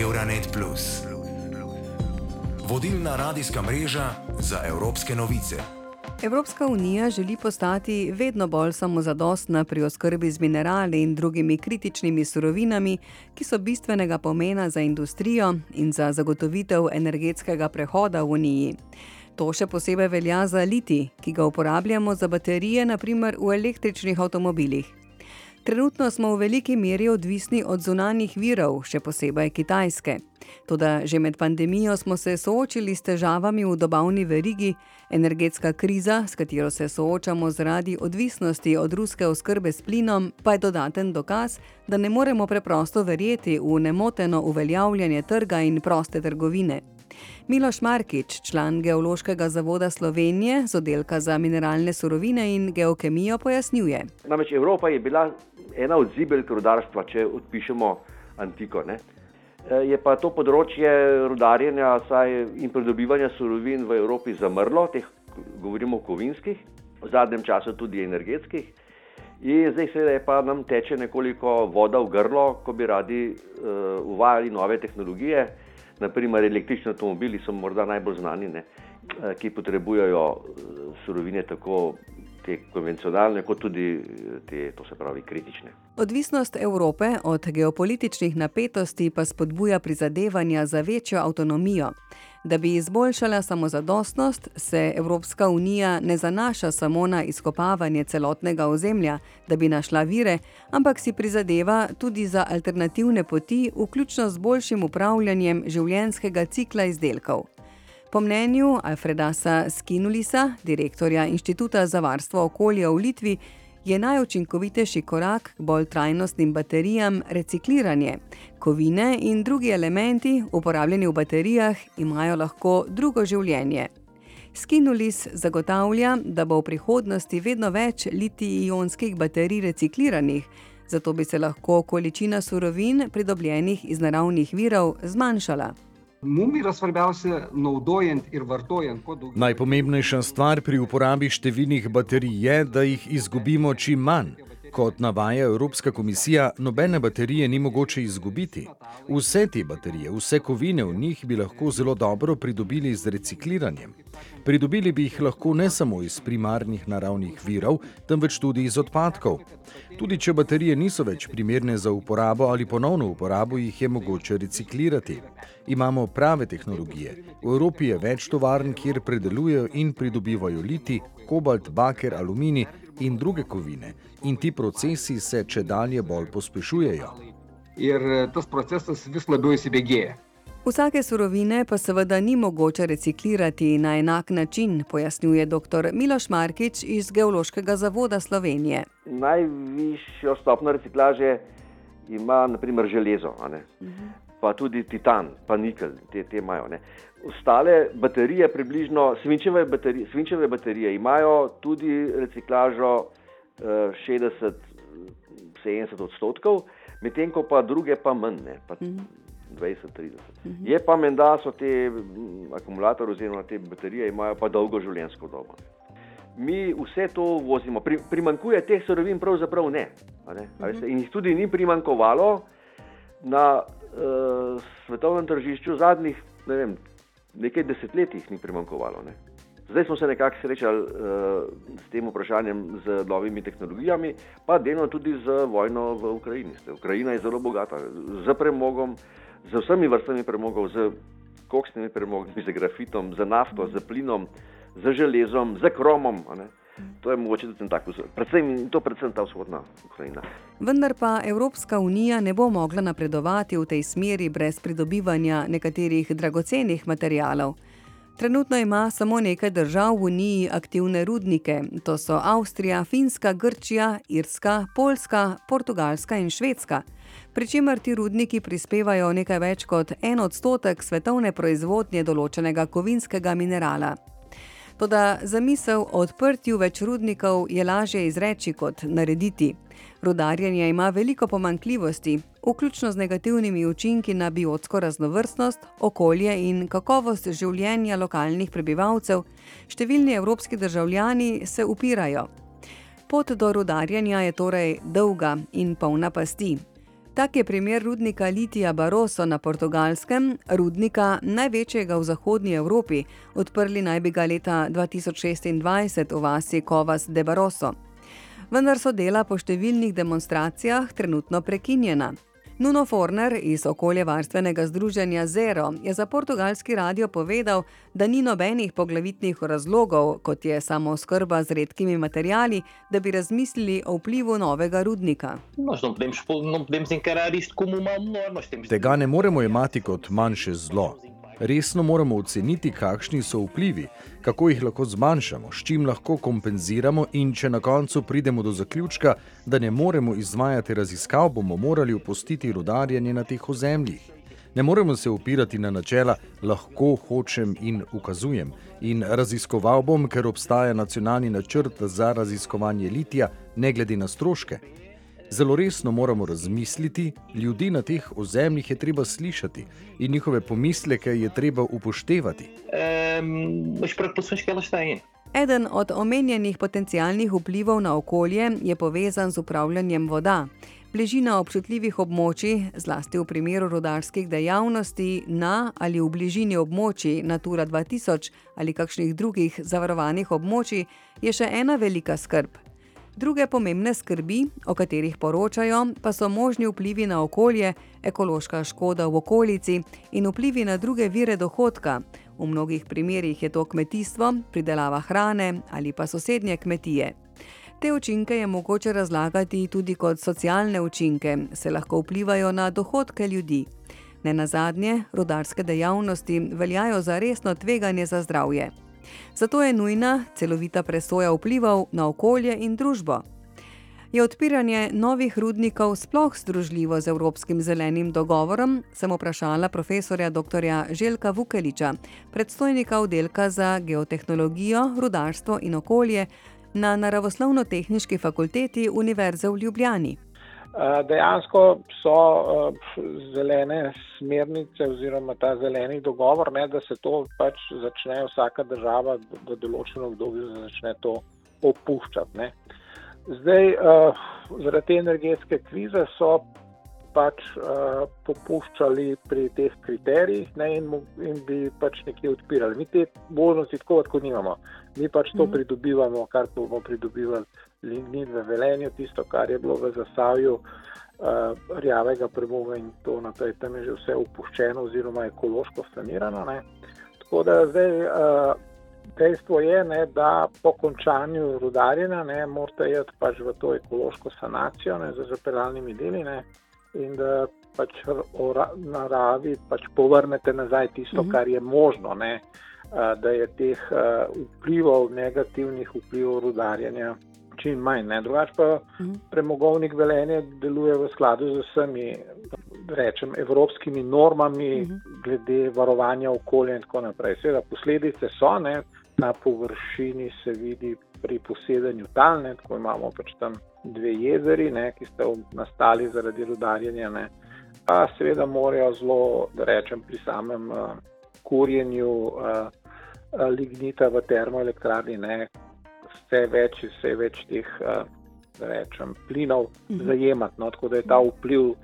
Euronet. Vodilna radijska mreža za evropske novice. Evropska unija želi postati vedno bolj samozadostna pri oskrbi z minerali in drugimi kritičnimi surovinami, ki so bistvenega pomena za industrijo in za zagotovitev energetskega prehoda v uniji. To še posebej velja za liti, ki ga uporabljamo za baterije, naprimer v električnih avtomobilih. Trenutno smo v veliki meri odvisni od zunanjih virov, še posebej Kitajske. Toda že med pandemijo smo se soočili s težavami v dobavni verigi, energetska kriza, s katero se soočamo zaradi odvisnosti od ruske oskrbe s plinom, pa je dodaten dokaz, da ne moremo preprosto verjeti v nemoteno uveljavljanje trga in proste trgovine. Miloš Markič, član Geološkega zavoda Slovenije z oddelka za mineralne surovine in geokemijo, pojasnjuje. Namreč Evropa je bila ena od zibelk rudarstva, če odpišemo antiko. Ne? E, je pa to področje rudarjenja in pridobivanja surovin v Evropi zamrlo, teh govorimo o kovinskih, v zadnjem času tudi energetskih. In zdaj se je pa nam teče nekoliko voda v grlo, ko bi radi uh, uvajali nove tehnologije. Naprimer, električni avtomobili so morda najbolj znani, ne, uh, ki potrebujejo surovine tako te konvencionalne, kot tudi eh, te, to se pravi, kritične. Odvisnost Evrope od geopolitičnih napetosti pa spodbuja prizadevanja za večjo avtonomijo. Da bi izboljšala samozadostnost, se Evropska unija ne zanaša samo na izkopavanje celotnega ozemlja, da bi našla vire, ampak si prizadeva tudi za alternativne poti, vključno z boljšim upravljanjem življenjskega cikla izdelkov. Po mnenju Alfredasa Skinulisa, direktorja Inštituta za varstvo okolja v Litvi, je najučinkovitejši korak k bolj trajnostnim baterijam recikliranje. Kovine in drugi elementi, uporabljeni v baterijah, imajo lahko drugo življenje. Skinulis zagotavlja, da bo v prihodnosti vedno več litij-ionskih baterij recikliranih, zato bi se lahko količina surovin, pridobljenih iz naravnih virov, zmanjšala. Mum yra svarbiausia naudojant ir vartojant kuo daugiau. Najpomembnejša stvar pri uporabi številnih baterij je, da jih izgubimo čim manj. Kot navaja Evropska komisija, nobene baterije ni mogoče izgubiti. Vse te baterije, vse kovine v njih bi lahko zelo dobro pridobili z recikliranjem. Pridobili bi jih lahko ne samo iz primarnih naravnih virov, temveč tudi iz odpadkov. Tudi če baterije niso več primerne za uporabo ali ponovno uporabo, jih je mogoče reciklirati. Imamo prave tehnologije. V Evropi je več tovarn, kjer predelujejo in pridobivajo liti, kobalt, baker, aluminij in druge kovine. In ti procesi se če dalje bolj pospešujejo. Ir tas procesas vis labiau įsibėgėja. Vsake surovine pa seveda ni mogoče reciklirati na enak način, pojasnjuje dr. Miloš Markič iz Geološkega zavoda Slovenije. Najvišjo stopno reciklaže ima naprimer železo, uh -huh. Pa tudi titan, pa nikel, te, te imajo. Ne. Ostale baterije, približno svinčeve baterije, svinčeve baterije, imajo tudi reciklažo uh, 60-70 odstotkov, medtem ko pa druge pa manj. Ne, pa, uh -huh. 20-30. Mhm. Je pa menda, da so te akumulatorje oziroma te baterije imajo pa dolgo življenjsko dobo. Mi vse to vozimo, Pri, primankuje teh sorovin, pravzaprav ne. ne? Mhm. In jih tudi ni primankovalo na uh, svetovnem tržišču zadnjih ne vem, nekaj desetletij, ni primankovalo. Ne? Zdaj smo se nekako srečali uh, s tem vprašanjem, z novimi tehnologijami, pa delno tudi z vojno v Ukrajini. Ukrajina je zelo bogata z premogom, z vsemi vrstami premogov, z koksnimi premogi, z grafitom, z nafto, z plinom, z železom, z kromom. To je mogoče tudi tako, predvsem, to predvsem ta vzhodna Ukrajina. Vendar pa Evropska unija ne bo mogla napredovati v tej smeri brez pridobivanja nekaterih dragocenih materijalov. Trenutno ima samo nekaj držav v Uniji aktivne rudnike, to so Avstrija, Finska, Grčija, Irska, Poljska, Portugalska in Švedska. Pričemer ti rudniki prispevajo nekaj več kot en odstotek svetovne proizvodnje določenega kovinskega minerala. Toda zamisel o odprtju več rudnikov je lažje izreči kot narediti. Rudarjenje ima veliko pomankljivosti, vključno z negativnimi učinki na biotsko raznovrstnost, okolje in kakovost življenja lokalnih prebivalcev. Številni evropski državljani se upirajo. Pot do rudarjenja je torej dolga in polna pasti. Tak je primer rudnika Litija Baroso na portugalskem, rudnika največjega v zahodnji Evropi, odprli naj bi ga leta 2026 v vasi Kovas de Baroso. Vendar so dela po številnih demonstracijah trenutno prekinjena. Nuno Forner iz okoljevarstvenega združenja Zero je za portugalski radio povedal, da ni nobenih poglavitnih razlogov, kot je samo skrba z redkimi materijali, da bi razmislili o vplivu novega rudnika. Tega ne moremo imati kot manjše zlo. Resno moramo oceniti, kakšni so vplivi, kako jih lahko zmanjšamo, s čim lahko kompenziramo, in če na koncu pridemo do zaključka, da ne moremo izvajati raziskav, bomo morali opustiti rudarjenje na teh ozemljih. Ne moremo se upirati na načela lahko hočem in ukazujem in raziskoval bom, ker obstaja nacionalni načrt za raziskovanje litija, ne glede na stroške. Zelo resno moramo razmisliti, ljudi na teh ozemljih je treba slišati in njihove pomisleke je treba upoštevati. Eden od omenjenih potencialnih vplivov na okolje je povezan z upravljanjem voda. Bližina občutljivih območij, zlasti v primeru rodarskih dejavnosti na ali v bližini območij Natura 2000 ali kakšnih drugih zavarovanih območij, je še ena velika skrb. Druge pomembne skrbi, o katerih poročajo, pa so možni vplivi na okolje, ekološka škoda v okolici in vplivi na druge vire dohodka. V mnogih primerjih je to kmetijstvo, pridelava hrane ali pa sosednje kmetije. Te učinke je mogoče razlagati tudi kot socialne učinke, se lahko vplivajo na dohodke ljudi. Ne na zadnje, rodarske dejavnosti veljajo za resno tveganje za zdravje. Zato je nujna celovita presoja vplivov na okolje in družbo. Je odpiranje novih rudnikov sploh združljivo z Evropskim zelenim dogovorom, sem vprašala profesorja dr. Željka Vukeliča, predstojnika oddelka za geotehnologijo, rudarstvo in okolje na Naravoslovno-tehnički fakulteti Univerze v Ljubljani. Dejansko so zelene smernice oziroma ta zeleni dogovor, ne, da se to pač začne vsaka država v določenem obdobju začne to opuščati. Ne. Zdaj, zaradi te energetske krize so pač popuščali pri teh kriterijih ne, in, in bi pač nekje odpirali. Mi te možnosti tako lahko nimamo. Mi pač to mhm. pridobivamo, kar bomo pridobivali lignit v Velenju, tisto, kar je bilo v zasavju uh, rjavega premoga in to naprej, tam je že vse upuščeno oziroma ekološko sanirano. Ne. Tako da zdaj uh, dejstvo je, ne, da po končanju rudarjenja morate iti pač v to ekološko sanacijo ne, z zapeljalnimi deli ne, in da pač v naravi pač povrnete nazaj tisto, mhm. kar je možno. Ne. Da je teh vplivov, negativnih vplivov rudarjenja čim manj. Drugač pa mhm. premogovnik velenje deluje v skladu z vsemi rečem, evropskimi normami mhm. glede varovanja okolja in tako naprej. Seveda posledice so, ne, na površini se vidi pri posedanju tal, ne, tako imamo pač tam dve jezeri, ne, ki sta nastali zaradi rudarjenja, ne, pa seveda morajo zelo, da rečem, pri samem uh, kurjenju uh, lignita v termoelektrarni, ne, vse več, vse več teh rečem, plinov mhm. zajemati. No, tako da je ta vpliv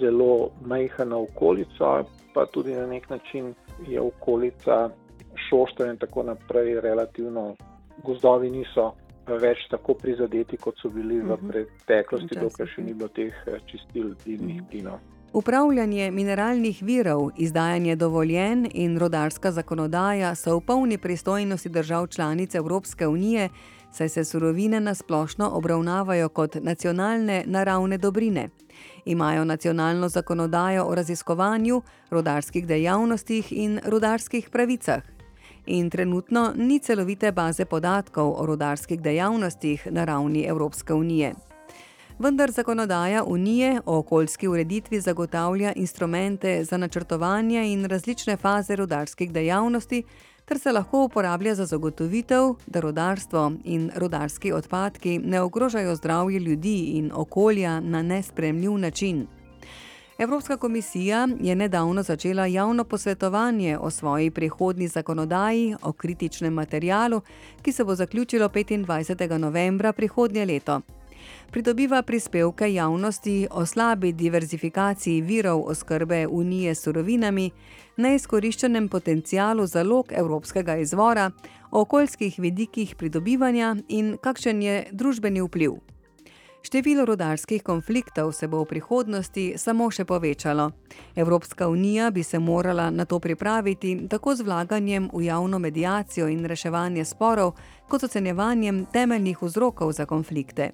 zelo majhen na okolico, pa tudi na nek način je okolica šoštra in tako naprej relativno gozdovi niso. Več tako prizadeti, kot so bili v mhm. preteklosti, dokler še ni bilo teh čistil dimnih mhm. plinov. Upravljanje mineralnih virov, izdajanje dovoljen in rodarska zakonodaja so v polni pristojnosti držav članic Evropske unije, saj se surovine na splošno obravnavajo kot nacionalne naravne dobrine. Imajo nacionalno zakonodajo o raziskovanju, rodarskih dejavnostih in rodarskih pravicah. In trenutno ni celovite baze podatkov o rodarskih dejavnostih na ravni Evropske unije vendar zakonodaja Unije o okoljski ureditvi zagotavlja instrumente za načrtovanje in različne faze rudarskih dejavnosti, ter se lahko uporablja za zagotovitev, da rudarstvo in rudarski odpadki ne ogrožajo zdravje ljudi in okolja na nespremljiv način. Evropska komisija je nedavno začela javno posvetovanje o svoji prihodni zakonodaji o kritičnem materialu, ki se bo zaključilo 25. novembra prihodnje leto. Pridobiva prispevke javnosti o slabi diverzifikaciji virov oskrbe Unije s surovinami, neizkoriščenem potencialu zalog evropskega izvora, o okoljskih vidikih pridobivanja in kakšen je družbeni vpliv. Število rodarskih konfliktov se bo v prihodnosti samo še povečalo. Evropska unija bi se morala na to pripraviti tako z vlaganjem v javno medijacijo in reševanje sporov, kot ocenjevanjem temeljnih vzrokov za konflikte.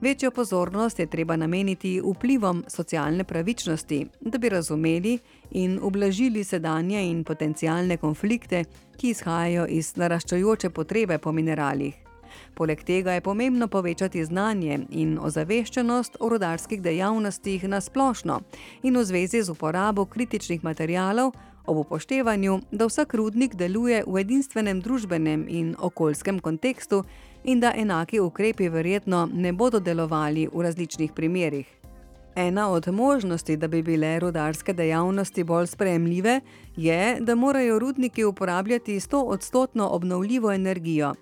Večjo pozornost je treba nameniti vplivom socialne pravičnosti, da bi razumeli in ublažili sedanje in potencijalne konflikte, ki izhajajo iz naraščajoče potrebe po mineralih. Poleg tega je pomembno povečati znanje in ozaveščenost o rodarskih dejavnostih na splošno in v zvezi z uporabo kritičnih materijalov ob upoštevanju, da vsak rudnik deluje v edinstvenem družbenem in okoljskem kontekstu in da enaki ukrepi verjetno ne bodo delovali v različnih primerjih. Ena od možnosti, da bi bile rudarske dejavnosti bolj sprejemljive, je, da morajo rudniki uporabljati 100-odstotno obnovljivo energijo.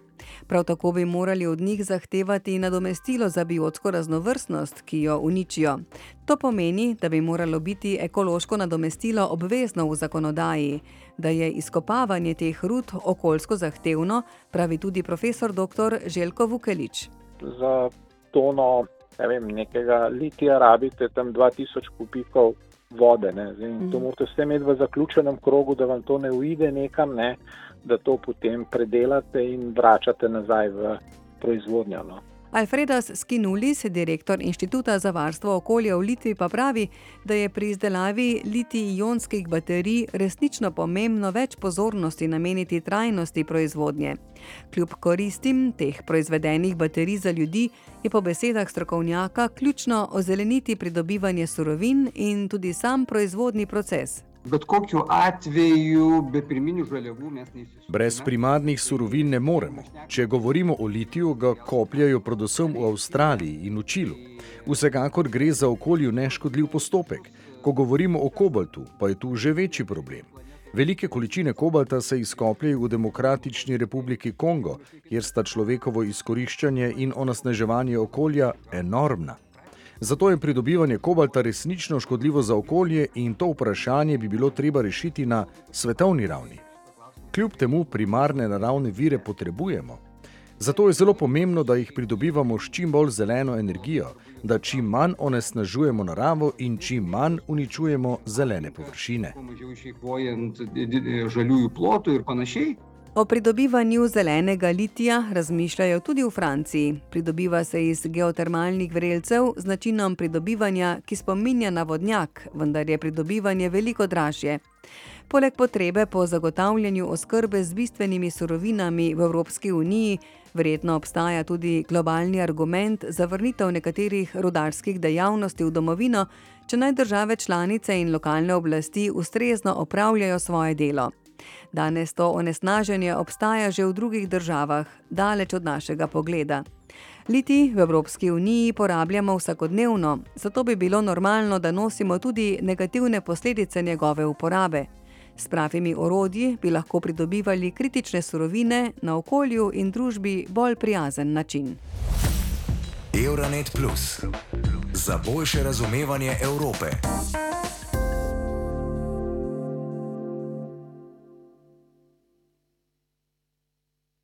Prav tako bi morali od njih zahtevati nadomestilo za biotsko raznovrstnost, ki jo uničijo. To pomeni, da bi moralo biti ekološko nadomestilo obvezno v zakonodaji, da je izkopavanje teh rud okoljsko zahtevno, pravi tudi profesor dr. Željko Vukelič. Za tono ne vem, nekega litija rabite tam 2000 kubikov vode. Zdaj, mm. To morate vse imeti v zaključenem krogu, da vam to ne uide nekam. Ne? Da to potem predelate in vračate nazaj v proizvodnjo. No. Alfredas Skinulis, direktor Inštituta za varstvo okolja v Litvi, pa pravi, da je pri izdelavi litij-ionskih baterij resnično pomembno več pozornosti nameniti trajnosti proizvodnje. Kljub koristim teh proizvedenih baterij za ljudi, je po besedah strokovnjaka ključno ozeleniti pridobivanje surovin in tudi sam proizvodni proces bet kokiu atveju be pirminių žaliavų mes neįsisukame. Brez primarnih surovin ne moremo. Če govorimo o litiju, ga kopljajo predvsem v Avstraliji in v Čilu. Vsekakor gre za okolju neškodljiv postopek. Ko govorimo o kobaltu, pa je tu že večji problem. Velike količine kobalta se izkopljajo v Demokratični republiki Kongo, kjer sta človekovo izkoriščanje in onesnaževanje okolja enormna. Zato je pridobivanje kobalta resnično škodljivo za okolje in to vprašanje bi bilo treba rešiti na svetovni ravni. Kljub temu primarne naravne vire potrebujemo. Zato je zelo pomembno, da jih pridobivamo s čim bolj zeleno energijo, da čim manj onesnažujemo naravo in čim manj uničujemo zelene površine. O pridobivanju zelenega litija razmišljajo tudi v Franciji. Pridobiva se iz geotermalnih vrelcev z načinom pridobivanja, ki spominja na vodnjak, vendar je pridobivanje veliko dražje. Poleg potrebe po zagotavljanju oskrbe z bistvenimi surovinami v Evropski uniji, verjetno obstaja tudi globalni argument za vrnitev nekaterih rudarskih dejavnosti v domovino, če naj države članice in lokalne oblasti ustrezno opravljajo svoje delo. Danes to onesnaženje obstaja že v drugih državah, daleč od našega pogleda. Liti v Evropski uniji porabljamo vsakodnevno, zato bi bilo normalno, da nosimo tudi negativne posledice njegove uporabe. S pravimi orodji bi lahko pridobivali kritične surovine na okolju in družbi bolj prijazen način. Euronet Plus za boljše razumevanje Evrope.